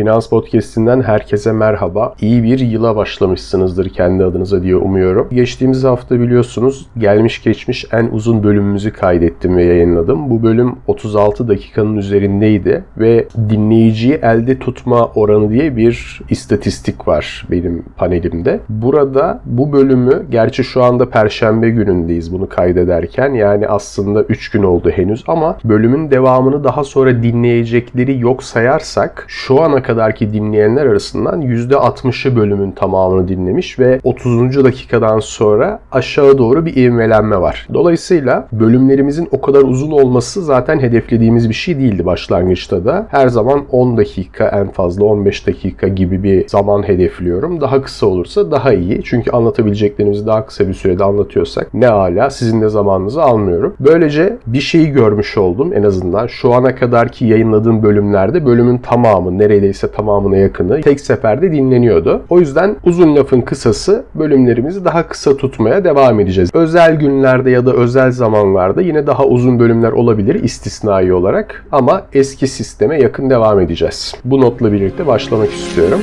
Finans Podcast'inden herkese merhaba. İyi bir yıla başlamışsınızdır kendi adınıza diye umuyorum. Geçtiğimiz hafta biliyorsunuz gelmiş geçmiş en uzun bölümümüzü kaydettim ve yayınladım. Bu bölüm 36 dakikanın üzerindeydi ve dinleyiciyi elde tutma oranı diye bir istatistik var benim panelimde. Burada bu bölümü gerçi şu anda perşembe günündeyiz bunu kaydederken yani aslında 3 gün oldu henüz ama bölümün devamını daha sonra dinleyecekleri yok sayarsak şu ana kadarki dinleyenler arasından %60'ı bölümün tamamını dinlemiş ve 30. dakikadan sonra aşağı doğru bir ivmelenme var. Dolayısıyla bölümlerimizin o kadar uzun olması zaten hedeflediğimiz bir şey değildi başlangıçta da. Her zaman 10 dakika en fazla 15 dakika gibi bir zaman hedefliyorum. Daha kısa olursa daha iyi. Çünkü anlatabileceklerimizi daha kısa bir sürede anlatıyorsak ne ala sizin de zamanınızı almıyorum. Böylece bir şeyi görmüş oldum en azından. Şu ana kadarki yayınladığım bölümlerde bölümün tamamı neredeyse tamamına yakını tek seferde dinleniyordu. O yüzden uzun lafın kısası bölümlerimizi daha kısa tutmaya devam edeceğiz. Özel günlerde ya da özel zamanlarda yine daha uzun bölümler olabilir istisnai olarak ama eski sisteme yakın devam edeceğiz. Bu notla birlikte başlamak istiyorum.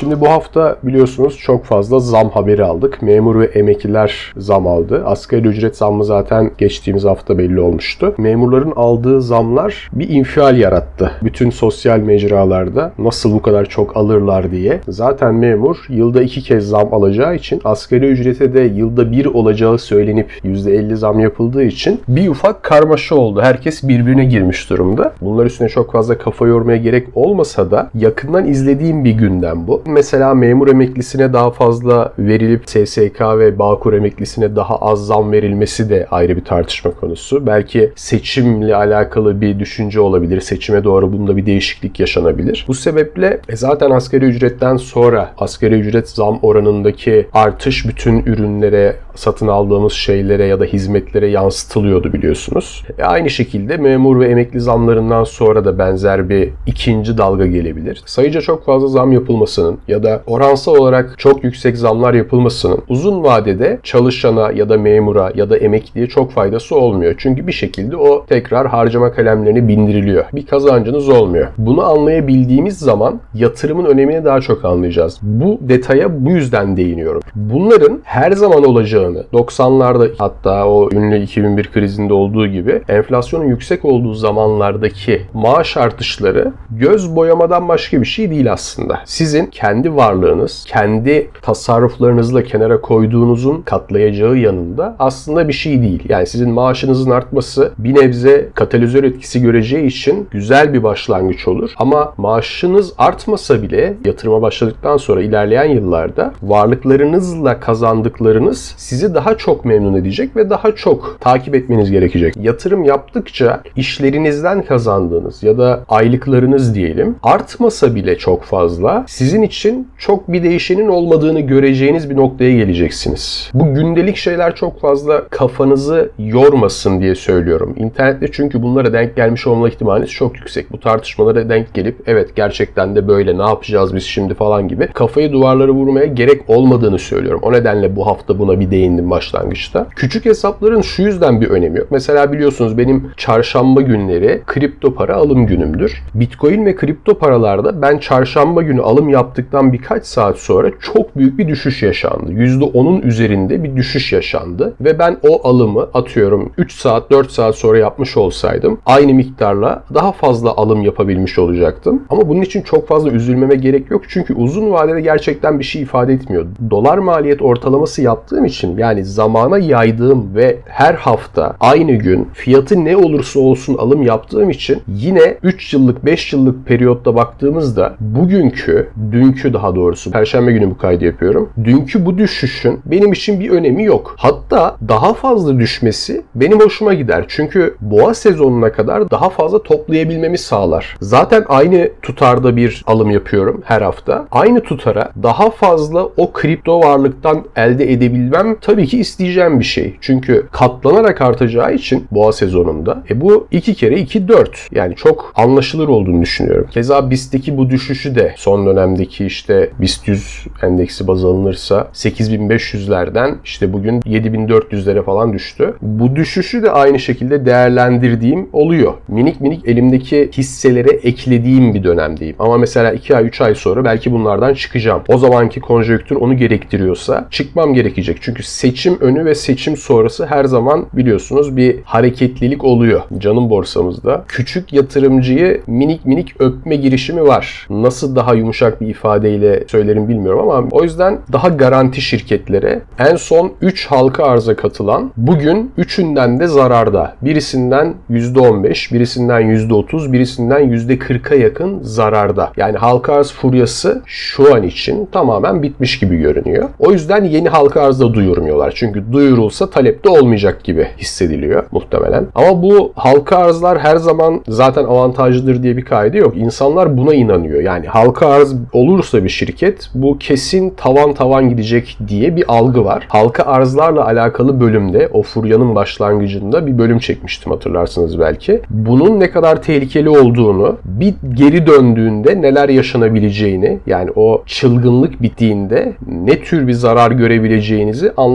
Şimdi bu hafta biliyorsunuz çok fazla zam haberi aldık. Memur ve emekliler zam aldı. Asgari ücret zammı zaten geçtiğimiz hafta belli olmuştu. Memurların aldığı zamlar bir infial yarattı. Bütün sosyal mecralarda nasıl bu kadar çok alırlar diye. Zaten memur yılda iki kez zam alacağı için asgari ücrete de yılda bir olacağı söylenip %50 zam yapıldığı için bir ufak karmaşa oldu. Herkes birbirine girmiş durumda. Bunlar üstüne çok fazla kafa yormaya gerek olmasa da yakından izlediğim bir gündem bu mesela memur emeklisine daha fazla verilip SSK ve Bağkur emeklisine daha az zam verilmesi de ayrı bir tartışma konusu. Belki seçimle alakalı bir düşünce olabilir. Seçime doğru bunda bir değişiklik yaşanabilir. Bu sebeple e, zaten asgari ücretten sonra asgari ücret zam oranındaki artış bütün ürünlere, satın aldığımız şeylere ya da hizmetlere yansıtılıyordu biliyorsunuz. E aynı şekilde memur ve emekli zamlarından sonra da benzer bir ikinci dalga gelebilir. Sayıca çok fazla zam yapılmasının ya da oransal olarak çok yüksek zamlar yapılmasının uzun vadede çalışana ya da memura ya da emekliye çok faydası olmuyor. Çünkü bir şekilde o tekrar harcama kalemlerini bindiriliyor. Bir kazancınız olmuyor. Bunu anlayabildiğimiz zaman yatırımın önemini daha çok anlayacağız. Bu detaya bu yüzden değiniyorum. Bunların her zaman olacağını 90'larda hatta o ünlü 2001 krizinde olduğu gibi enflasyonun yüksek olduğu zamanlardaki maaş artışları göz boyamadan başka bir şey değil aslında. Sizin kendi varlığınız, kendi tasarruflarınızla kenara koyduğunuzun katlayacağı yanında aslında bir şey değil. Yani sizin maaşınızın artması bir nebze katalizör etkisi göreceği için güzel bir başlangıç olur. Ama maaşınız artmasa bile yatırıma başladıktan sonra ilerleyen yıllarda varlıklarınızla kazandıklarınız sizi daha çok memnun edecek ve daha çok takip etmeniz gerekecek. Yatırım yaptıkça işlerinizden kazandığınız ya da aylıklarınız diyelim artmasa bile çok fazla sizin için çok bir değişenin olmadığını göreceğiniz bir noktaya geleceksiniz. Bu gündelik şeyler çok fazla kafanızı yormasın diye söylüyorum. İnternette çünkü bunlara denk gelmiş olma ihtimaliniz çok yüksek. Bu tartışmalara denk gelip evet gerçekten de böyle ne yapacağız biz şimdi falan gibi kafayı duvarlara vurmaya gerek olmadığını söylüyorum. O nedenle bu hafta buna bir değindim başlangıçta. Küçük hesapların şu yüzden bir önemi yok. Mesela biliyorsunuz benim çarşamba günleri kripto para alım günümdür. Bitcoin ve kripto paralarda ben çarşamba günü alım yaptıktan birkaç saat sonra çok büyük bir düşüş yaşandı. %10'un üzerinde bir düşüş yaşandı ve ben o alımı atıyorum 3 saat 4 saat sonra yapmış olsaydım aynı miktarla daha fazla alım yapabilmiş olacaktım. Ama bunun için çok fazla üzülmeme gerek yok çünkü uzun vadede gerçekten bir şey ifade etmiyor. Dolar maliyet ortalaması yaptığım için yani zamana yaydığım ve her hafta aynı gün fiyatı ne olursa olsun alım yaptığım için yine 3 yıllık 5 yıllık periyotta baktığımızda bugünkü dünkü daha doğrusu. Perşembe günü bu kaydı yapıyorum. Dünkü bu düşüşün benim için bir önemi yok. Hatta daha fazla düşmesi benim hoşuma gider. Çünkü boğa sezonuna kadar daha fazla toplayabilmemi sağlar. Zaten aynı tutarda bir alım yapıyorum her hafta. Aynı tutara daha fazla o kripto varlıktan elde edebilmem tabii ki isteyeceğim bir şey. Çünkü katlanarak artacağı için boğa sezonunda e bu 2 kere 2 4. Yani çok anlaşılır olduğunu düşünüyorum. Keza BIST'teki bu düşüşü de son dönemdeki ki işte BIST 100 endeksi baz alınırsa 8500'lerden işte bugün 7400'lere falan düştü. Bu düşüşü de aynı şekilde değerlendirdiğim oluyor. Minik minik elimdeki hisselere eklediğim bir dönemdeyim. Ama mesela 2 ay 3 ay sonra belki bunlardan çıkacağım. O zamanki konjonktür onu gerektiriyorsa çıkmam gerekecek. Çünkü seçim önü ve seçim sonrası her zaman biliyorsunuz bir hareketlilik oluyor. Canım borsamızda. Küçük yatırımcıyı minik minik öpme girişimi var. Nasıl daha yumuşak bir ifadeyle söylerim bilmiyorum ama o yüzden daha garanti şirketlere en son 3 halka arza katılan bugün üçünden de zararda. Birisinden %15, birisinden %30, birisinden %40'a yakın zararda. Yani halka arz furyası şu an için tamamen bitmiş gibi görünüyor. O yüzden yeni halka arzda duyurmuyorlar. Çünkü duyurulsa talepte olmayacak gibi hissediliyor muhtemelen. Ama bu halka arzlar her zaman zaten avantajlıdır diye bir kaide yok. İnsanlar buna inanıyor. Yani halka arz olursa bir şirket bu kesin tavan tavan gidecek diye bir algı var. Halka arzlarla alakalı bölümde o furyanın başlangıcında bir bölüm çekmiştim hatırlarsınız belki. Bunun ne kadar tehlikeli olduğunu bir geri döndüğünde neler yaşanabileceğini yani o çılgınlık bittiğinde ne tür bir zarar görebileceğinizi anlatmıştım.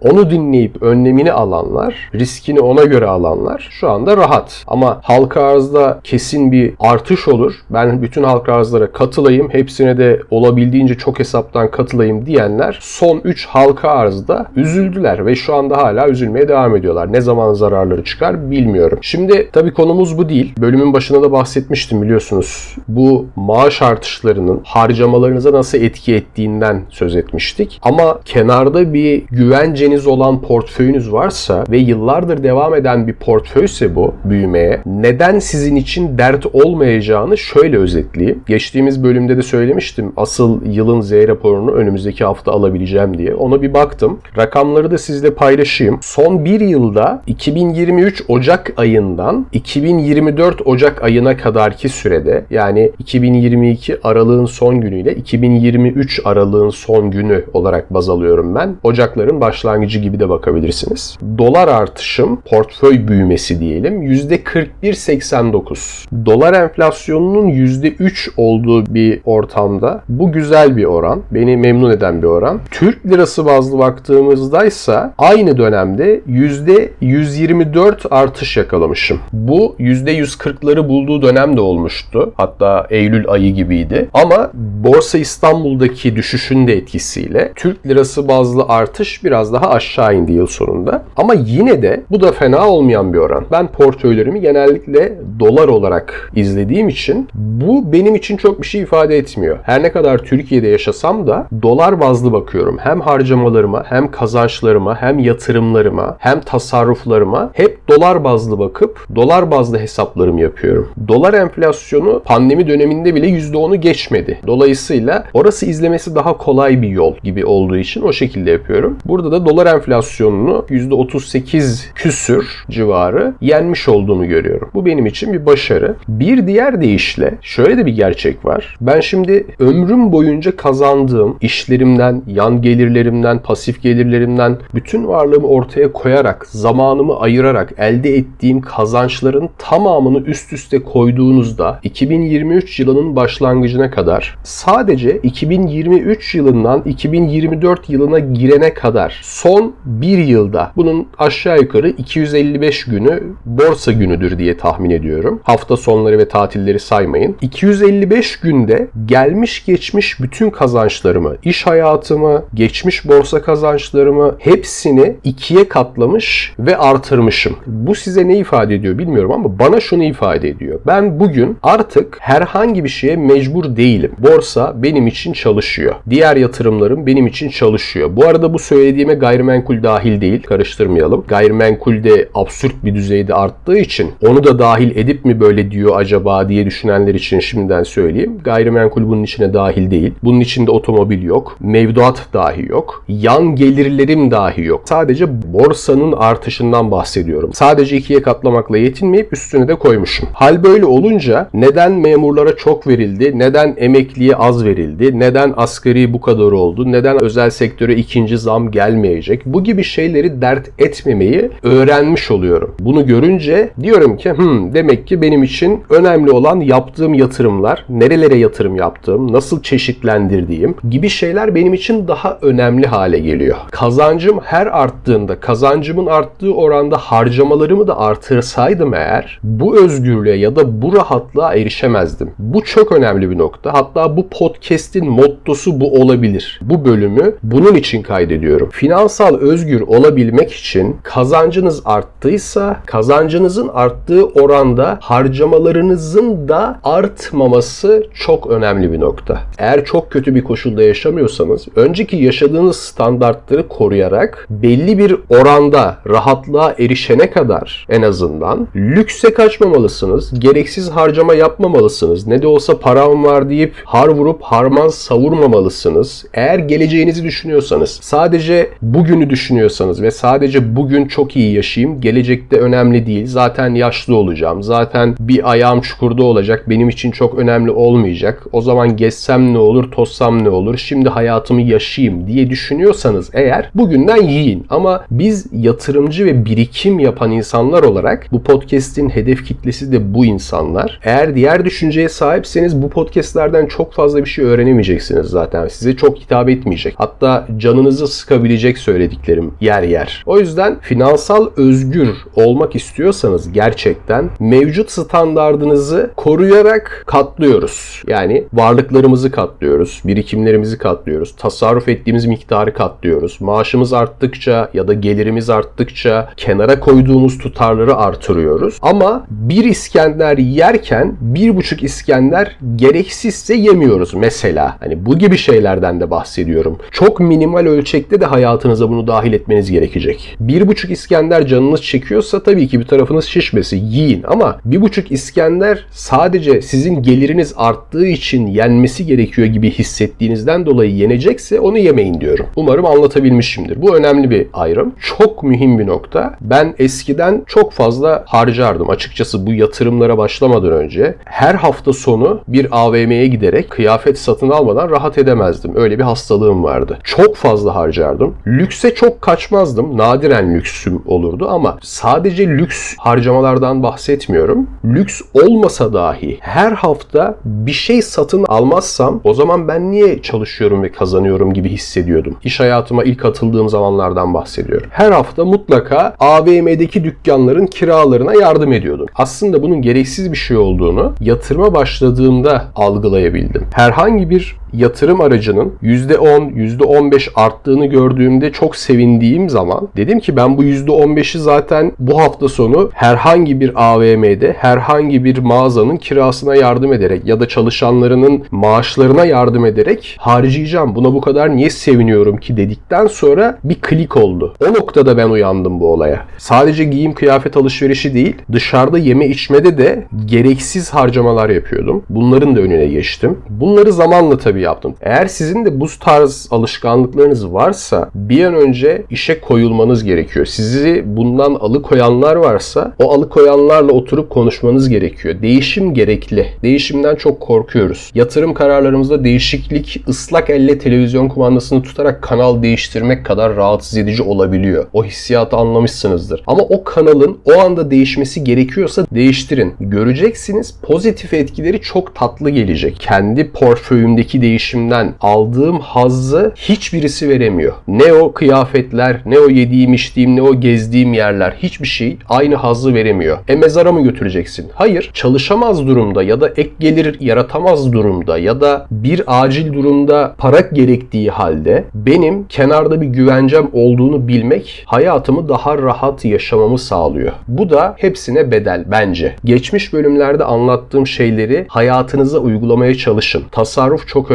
Onu dinleyip önlemini alanlar, riskini ona göre alanlar şu anda rahat. Ama halka arzda kesin bir artış olur. Ben bütün halka arzlara katılayım, hepsine de olabildiğince çok hesaptan katılayım diyenler son 3 halka arzda üzüldüler ve şu anda hala üzülmeye devam ediyorlar. Ne zaman zararları çıkar bilmiyorum. Şimdi tabii konumuz bu değil. Bölümün başında da bahsetmiştim biliyorsunuz. Bu maaş artışlarının harcamalarınıza nasıl etki ettiğinden söz etmiştik. Ama kenarda bir güvenceniz olan portföyünüz varsa ve yıllardır devam eden bir portföyse bu büyümeye neden sizin için dert olmayacağını şöyle özetleyeyim. Geçtiğimiz bölümde de söylemiştim. Asıl yılın Z raporunu önümüzdeki hafta alabileceğim diye. Ona bir baktım. Rakamları da sizle paylaşayım. Son bir yılda 2023 Ocak ayından 2024 Ocak ayına kadarki sürede yani 2022 aralığın son günüyle 2023 aralığın son günü olarak baz alıyorum ben. Ocakların başlangıcı gibi de bakabilirsiniz. Dolar artışım, portföy büyümesi diyelim %41.89. Dolar enflasyonunun %3 olduğu bir ortamda bu güzel bir oran. Beni memnun eden bir oran. Türk lirası bazlı baktığımızda ise aynı dönemde %124 artış yakalamışım. Bu %140'ları bulduğu dönem de olmuştu. Hatta Eylül ayı gibiydi. Ama Borsa İstanbul'daki düşüşün de etkisiyle Türk lirası bazlı artış biraz daha aşağı indi yıl sonunda. Ama yine de bu da fena olmayan bir oran. Ben portföylerimi genellikle dolar olarak izlediğim için bu benim için çok bir şey ifade etmiyor. Her ne kadar Türkiye'de yaşasam da dolar bazlı bakıyorum. Hem harcamalarıma hem kazançlarıma hem yatırımlarıma hem tasarruflarıma hep dolar bazlı bakıp dolar bazlı hesaplarımı yapıyorum. Dolar enflasyonu pandemi döneminde bile %10'u geçmedi. Dolayısıyla orası izlemesi daha kolay bir yol gibi olduğu için o şekilde yapıyorum. Burada da dolar enflasyonunu %38 küsür civarı yenmiş olduğunu görüyorum. Bu benim için bir başarı. Bir diğer deyişle şöyle de bir gerçek var. Ben şimdi ömrüm boyunca kazandığım işlerimden, yan gelirlerimden, pasif gelirlerimden bütün varlığımı ortaya koyarak, zamanımı ayırarak elde ettiğim kazançların tamamını üst üste koyduğunuzda 2023 yılının başlangıcına kadar sadece 2023 yılından 2024 yılına girene kadar son bir yılda bunun aşağı yukarı 255 günü borsa günüdür diye tahmin ediyorum. Hafta sonları ve tatilleri saymayın. 255 günde gelmiş geçmiş bütün kazançlarımı, iş hayatımı, geçmiş borsa kazançlarımı hepsini ikiye katlamış ve artırmışım. Bu size ne ifade ediyor bilmiyorum ama bana şunu ifade ediyor. Ben bugün artık herhangi bir şeye mecbur değilim. Borsa benim için çalışıyor. Diğer yatırımlarım benim için çalışıyor. Bu arada bu söylediğime gayrimenkul dahil değil. Karıştırmayalım. Gayrimenkul de absürt bir düzeyde arttığı için onu da dahil edip mi böyle diyor acaba diye düşünenler için şimdiden söyleyeyim. Gayrimenkul bunun içine dahil değil. Bunun içinde otomobil yok. Mevduat dahi yok. Yan gelirlerim dahi yok. Sadece borsanın artışından bahsediyorum. Sadece ikiye katlamakla yetinmeyip üstüne de koymuşum. Hal böyle olunca neden memurlara çok verildi? Neden emekliye az verildi? Neden asgari bu kadar oldu? Neden özel sektöre ikinci zam gelmeyecek? Bu gibi şeyleri dert etmemeyi öğrenmiş oluyorum. Bunu görünce diyorum ki hmm, demek ki benim için önemli olan yaptığım yatırımlar, nerelere yatırım yaptığım, nasıl çeşitlendirdiğim gibi şeyler benim için daha önemli hale geliyor. Kazancım her arttığında, kazancımın arttığı oranda harcamalarımı da artırsaydım eğer bu özgürlüğe ya da bu rahatlığa erişemezdim. Bu çok önemli bir nokta. Hatta bu podcast'in mottosu bu olabilir. Bu bölümü bunun için kaydediyorum. Finansal özgür olabilmek için kazancınız arttıysa kazancınızın arttığı oranda harcamalarınızın da artmaması çok önemli bir nokta. Eğer çok kötü bir koşulda yaşamıyorsanız önceki yaşadığınız standartları koruyarak belli bir oranda rahatlığa erişene kadar en azından lükse kaçmamalısınız. Gereksiz harcama yapmamalısınız. Ne de olsa param var deyip har vurup harman savurmamalısınız. Eğer geleceğinizi düşünüyorsanız, sadece bugünü düşünüyorsanız ve sadece bugün çok iyi yaşayayım, gelecekte önemli değil. Zaten yaşlı olacağım. Zaten bir ayağım çukurda olacak. Benim için çok önemli olmayacak. O zaman gezsem ne olur, tozsam ne olur? Şimdi hayatımı yaşayayım diye düşünüyorsanız eğer bugünden yiyin. Ama biz yatırımcı ve birikim yapan insanlar olarak bu podcast'in hedef kitlesi de bu insanlar. Eğer diğer düşünceye sahipseniz bu podcast'lerden çok fazla bir şey öğrenemeyeceksiniz zaten. Size çok hitap etmeyecek. Hatta canınızı sıkabilecek söylediklerim yer yer. O yüzden finansal özgür olmak istiyorsanız gerçekten mevcut standardınızı koruyarak katlıyoruz. Yani varlıklarımızı katlıyoruz, birikimlerimizi katlıyoruz, tasarruf ettiğimiz miktarı katlıyoruz. Maaşımız arttıkça ya da gelirimiz arttıkça kenara koyduğumuz tutarları artırıyoruz. Ama bir İskender yerken bir buçuk İskender gereksizse yemiyoruz mesela. Hani bu gibi şeylerden de bahsediyorum. Çok minimal ölçekte de hayatınıza bunu dahil etmeniz gerekecek. Bir buçuk İskender canınız çekiyorsa tabii ki bir tarafınız şişmesi yiyin ama bir buçuk İskender sadece sizin geliriniz arttığı için yenmesi gerekiyor gibi hissettiğinizden dolayı yenecekse onu yemeyin diyorum. Umarım anlatabilmişimdir. Bu önemli bir ayrım. Çok mühim bir nokta. Ben eskiden çok fazla harcardım. Açıkçası bu yatırımlara başlamadan önce her hafta sonu bir AVM'ye giderek kıyafet satın almadan rahat edemezdim. Öyle bir hastalığım vardı. Çok fazla harcardım. Lükse çok kaçmazdım. Nadiren lüksüm olurdu ama sadece lüks harcamalardan bahsetmiyorum. Lüks olmasa dahi her hafta bir şey satın almazsam o zaman ben niye çalışıyorum ve kazanıyorum gibi hissediyordum. İş hayatıma ilk atıldığım zamanlardan bahsediyorum. Her hafta mutlaka AVM'deki dükkanların kiralarına yardım ediyordum. Aslında bunun gereksiz bir şey olduğunu yatırıma başladığımda algılayabildim. Herhangi bir yatırım aracının %10, %15 arttığını gördüğümde çok sevindiğim zaman dedim ki ben bu %15'i zaten bu hafta sonu herhangi bir AVM'de herhangi bir mağazanın kirasına yardım ederek ya da çalışanlarının maaşlarına yardım ederek harcayacağım. Buna bu kadar niye seviniyorum ki dedikten sonra bir klik oldu. O noktada ben uyandım bu olaya. Sadece giyim kıyafet alışverişi değil dışarıda yeme içmede de gereksiz harcamalar yapıyordum. Bunların da önüne geçtim. Bunları zamanla tabii yaptım. Eğer sizin de bu tarz alışkanlıklarınız varsa bir an önce işe koyulmanız gerekiyor. Sizi bundan alıkoyanlar varsa o alıkoyanlarla oturup konuşmanız gerekiyor. Değişim gerekli. Değişimden çok korkuyoruz. Yatırım kararlarımızda değişiklik ıslak elle televizyon kumandasını tutarak kanal değiştirmek kadar rahatsız edici olabiliyor. O hissiyatı anlamışsınızdır. Ama o kanalın o anda değişmesi gerekiyorsa değiştirin. Göreceksiniz pozitif etkileri çok tatlı gelecek. Kendi portföyümdeki değişimden aldığım hazzı hiçbirisi veremiyor. Ne o kıyafetler, ne o yediğim içtiğim, ne o gezdiğim yerler hiçbir şey aynı hazzı veremiyor. E mezara mı götüreceksin? Hayır. Çalışamaz durumda ya da ek gelir yaratamaz durumda ya da bir acil durumda para gerektiği halde benim kenarda bir güvencem olduğunu bilmek hayatımı daha rahat yaşamamı sağlıyor. Bu da hepsine bedel bence. Geçmiş bölümlerde anlattığım şeyleri hayatınıza uygulamaya çalışın. Tasarruf çok önemli.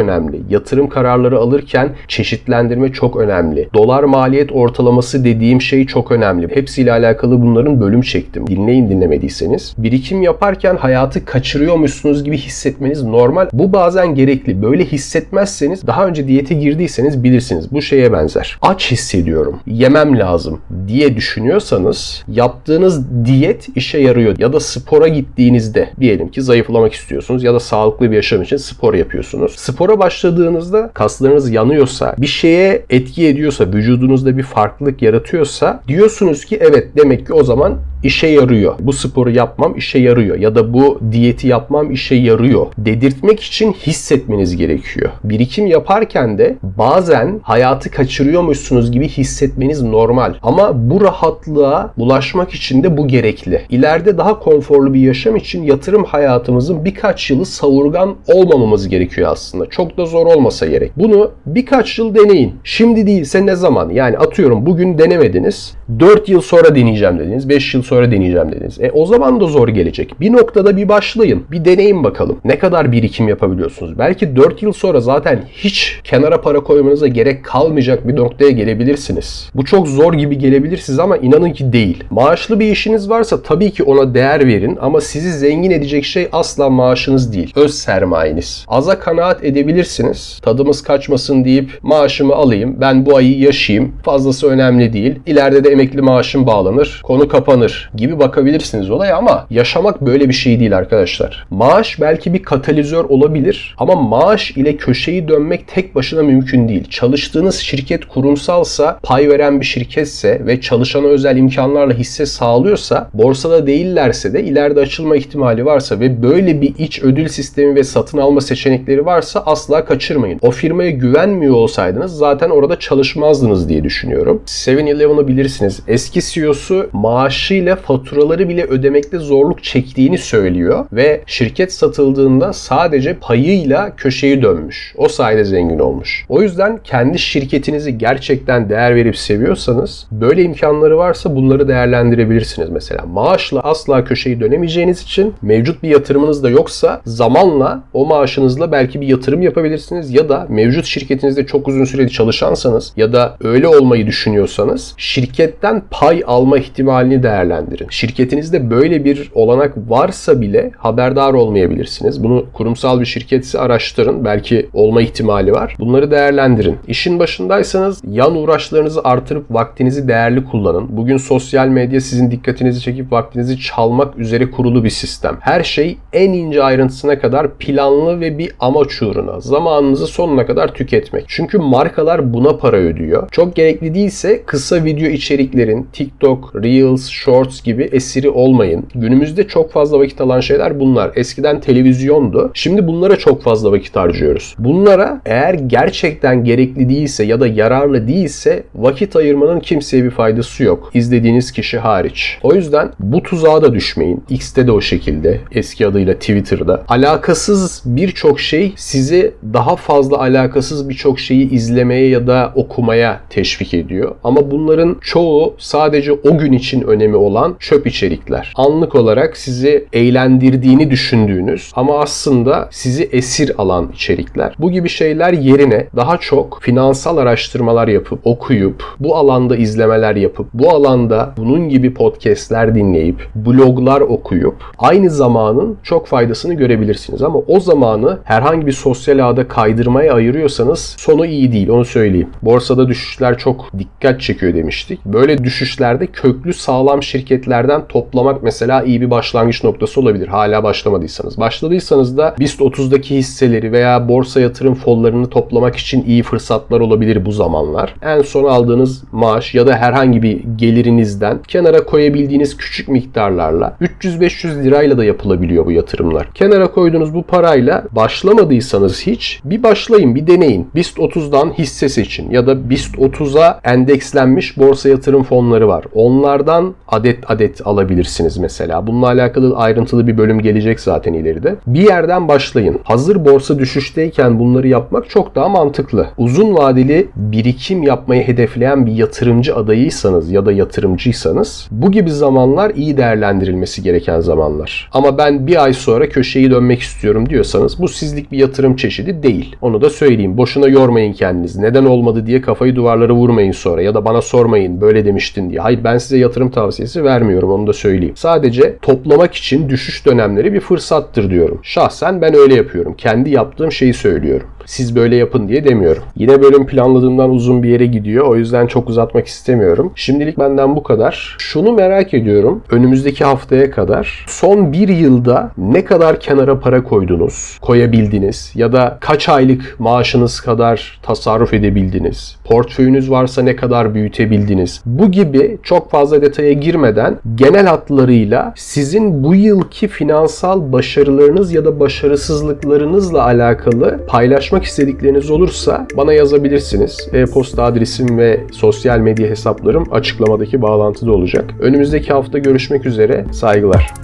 Yatırım kararları alırken çeşitlendirme çok önemli. Dolar maliyet ortalaması dediğim şey çok önemli. Hepsiyle alakalı bunların bölüm çektim. Dinleyin dinlemediyseniz. Birikim yaparken hayatı kaçırıyormuşsunuz gibi hissetmeniz normal. Bu bazen gerekli. Böyle hissetmezseniz daha önce diyete girdiyseniz bilirsiniz. Bu şeye benzer. Aç hissediyorum. Yemem lazım diye düşünüyorsanız yaptığınız diyet işe yarıyor. Ya da spora gittiğinizde diyelim ki zayıflamak istiyorsunuz ya da sağlıklı bir yaşam için spor yapıyorsunuz. Spora başladığınızda kaslarınız yanıyorsa, bir şeye etki ediyorsa, vücudunuzda bir farklılık yaratıyorsa diyorsunuz ki evet demek ki o zaman işe yarıyor. Bu sporu yapmam işe yarıyor ya da bu diyeti yapmam işe yarıyor. Dedirtmek için hissetmeniz gerekiyor. Birikim yaparken de bazen hayatı kaçırıyormuşsunuz gibi hissetmeniz normal. Ama bu rahatlığa ulaşmak için de bu gerekli. İleride daha konforlu bir yaşam için yatırım hayatımızın birkaç yılı savurgan olmamamız gerekiyor aslında. Çok da zor olmasa gerek. Bunu birkaç yıl deneyin. Şimdi değilse ne zaman? Yani atıyorum bugün denemediniz. 4 yıl sonra deneyeceğim dediniz. 5 yıl sonra deneyeceğim dediniz. E o zaman da zor gelecek. Bir noktada bir başlayın. Bir deneyin bakalım. Ne kadar birikim yapabiliyorsunuz? Belki 4 yıl sonra zaten hiç kenara para koymanıza gerek kalmayacak bir noktaya gelebilirsiniz. Bu çok zor gibi gelebilir size ama inanın ki değil. Maaşlı bir işiniz varsa tabii ki ona değer verin ama sizi zengin edecek şey asla maaşınız değil. Öz sermayeniz. Aza kanaat edebilirsiniz. Tadımız kaçmasın deyip maaşımı alayım. Ben bu ayı yaşayayım. Fazlası önemli değil. İleride de emekli maaşım bağlanır. Konu kapanır gibi bakabilirsiniz olaya ama yaşamak böyle bir şey değil arkadaşlar. Maaş belki bir katalizör olabilir ama maaş ile köşeyi dönmek tek başına mümkün değil. Çalıştığınız şirket kurumsalsa, pay veren bir şirketse ve çalışana özel imkanlarla hisse sağlıyorsa, borsada değillerse de ileride açılma ihtimali varsa ve böyle bir iç ödül sistemi ve satın alma seçenekleri varsa asla kaçırmayın. O firmaya güvenmiyor olsaydınız zaten orada çalışmazdınız diye düşünüyorum. 7-Eleven'ı bilirsiniz. Eski CEO'su maaşıyla faturaları bile ödemekte zorluk çektiğini söylüyor ve şirket satıldığında sadece payıyla köşeyi dönmüş. O sayede zengin olmuş. O yüzden kendi şirketinizi gerçekten değer verip seviyorsanız böyle imkanları varsa bunları değerlendirebilirsiniz mesela. Maaşla asla köşeyi dönemeyeceğiniz için mevcut bir yatırımınız da yoksa zamanla o maaşınızla belki bir yatırım yapabilirsiniz ya da mevcut şirketinizde çok uzun süreli çalışansanız ya da öyle olmayı düşünüyorsanız şirketten pay alma ihtimalini değerlendirin. Şirketinizde böyle bir olanak varsa bile haberdar olmayabilirsiniz. Bunu kurumsal bir şirketse araştırın. Belki olma ihtimali var. Bunları değerlendirin. İşin başındaysanız yan uğraşlarınızı artırıp vaktinizi değerli kullanın. Bugün sosyal medya sizin dikkatinizi çekip vaktinizi çalmak üzere kurulu bir sistem. Her şey en ince ayrıntısına kadar planlı ve bir amaç uğruna. Zamanınızı sonuna kadar tüketmek. Çünkü markalar buna para ödüyor. Çok gerekli değilse kısa video içeriklerin TikTok, Reels, Shorts gibi esiri olmayın. Günümüzde çok fazla vakit alan şeyler bunlar. Eskiden televizyondu. Şimdi bunlara çok fazla vakit harcıyoruz. Bunlara eğer gerçekten gerekli değilse ya da yararlı değilse vakit ayırmanın kimseye bir faydası yok. İzlediğiniz kişi hariç. O yüzden bu tuzağa da düşmeyin. X'te de o şekilde. Eski adıyla Twitter'da. Alakasız birçok şey sizi daha fazla alakasız birçok şeyi izlemeye ya da okumaya teşvik ediyor. Ama bunların çoğu sadece o gün için önemi olan çöp içerikler. Anlık olarak sizi eğlendirdiğini düşündüğünüz ama aslında sizi esir alan içerikler. Bu gibi şeyler yerine daha çok finansal araştırmalar yapıp, okuyup, bu alanda izlemeler yapıp, bu alanda bunun gibi podcastler dinleyip, bloglar okuyup aynı zamanın çok faydasını görebilirsiniz. Ama o zamanı herhangi bir sosyal ağda kaydırmaya ayırıyorsanız sonu iyi değil onu söyleyeyim. Borsada düşüşler çok dikkat çekiyor demiştik. Böyle düşüşlerde köklü sağlam şirketlerden toplamak mesela iyi bir başlangıç noktası olabilir. Hala başlamadıysanız. Başladıysanız da BIST 30'daki hisseleri veya borsa yatırım fonlarını toplamak için iyi fırsatlar olabilir bu zamanlar. En son aldığınız maaş ya da herhangi bir gelirinizden kenara koyabildiğiniz küçük miktarlarla 300-500 lirayla da yapılabiliyor bu yatırımlar. Kenara koyduğunuz bu parayla başlamadıysanız hiç bir başlayın, bir deneyin. BIST 30'dan hisse seçin ya da BIST 30'a endekslenmiş borsa yatırım fonları var. Onlardan adet adet alabilirsiniz mesela. Bununla alakalı ayrıntılı bir bölüm gelecek zaten ileride. Bir yerden başlayın. Hazır borsa düşüşteyken bunları yapmak çok daha mantıklı. Uzun vadeli birikim yapmayı hedefleyen bir yatırımcı adayıysanız ya da yatırımcıysanız bu gibi zamanlar iyi değerlendirilmesi gereken zamanlar. Ama ben bir ay sonra köşeyi dönmek istiyorum diyorsanız bu sizlik bir yatırım çeşidi değil. Onu da söyleyeyim. Boşuna yormayın kendinizi. Neden olmadı diye kafayı duvarlara vurmayın sonra ya da bana sormayın böyle demiştin diye. Hayır ben size yatırım tavsiyesi vermiyorum onu da söyleyeyim. Sadece toplamak için düşüş dönemleri bir fırsattır diyorum. Şahsen ben öyle yapıyorum. Kendi yaptığım şeyi söylüyorum. Siz böyle yapın diye demiyorum. Yine bölüm planladığımdan uzun bir yere gidiyor. O yüzden çok uzatmak istemiyorum. Şimdilik benden bu kadar. Şunu merak ediyorum. Önümüzdeki haftaya kadar son bir yılda ne kadar kenara para koydunuz, koyabildiniz ya da kaç aylık maaşınız kadar tasarruf edebildiniz? Portföyünüz varsa ne kadar büyütebildiniz? Bu gibi çok fazla detaya girmeden genel hatlarıyla sizin bu yılki finansal başarılarınız ya da başarısızlıklarınızla alakalı paylaşmak istedikleriniz olursa bana yazabilirsiniz. E-posta adresim ve sosyal medya hesaplarım açıklamadaki bağlantıda olacak. Önümüzdeki hafta görüşmek üzere. Saygılar.